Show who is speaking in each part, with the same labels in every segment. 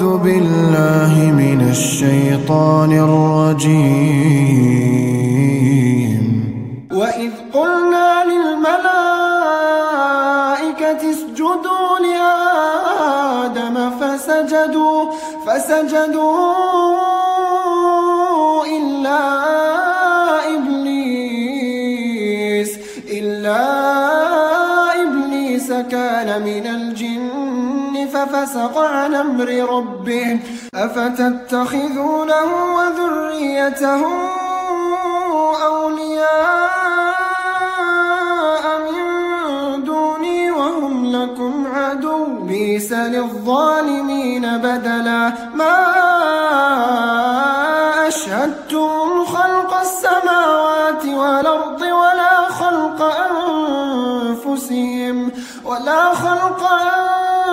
Speaker 1: أعوذ بالله من الشيطان الرجيم.
Speaker 2: وإذ قلنا للملائكة اسجدوا لآدم فسجدوا فسجدوا إلا إبليس إلا إبليس كان من الجن ففسق عن أمر ربه أفتتخذونه وذريته أولياء من دوني وهم لكم عدو بيس للظالمين بدلا ما أشهدتم خلق السماوات والأرض ولا خلق أنفسهم ولا خلق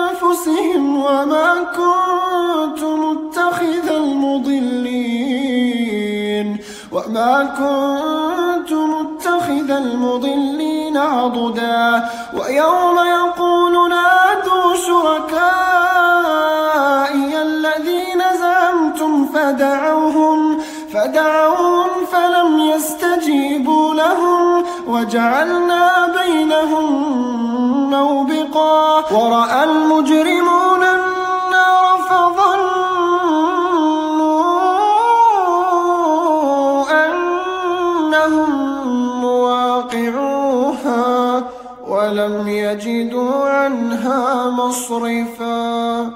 Speaker 2: أنفسهم وما كنت متخذ المضلين وما كنت متخذ المضلين عضدا ويوم يقول نادوا شركائي الذين زعمتم فدعوهم فدعوهم فلم يستجيبوا لهم وجعلنا بينهم موبقا. ورأى المجرمون النار فظنوا أنهم مواقعوها ولم يجدوا عنها مصرفا.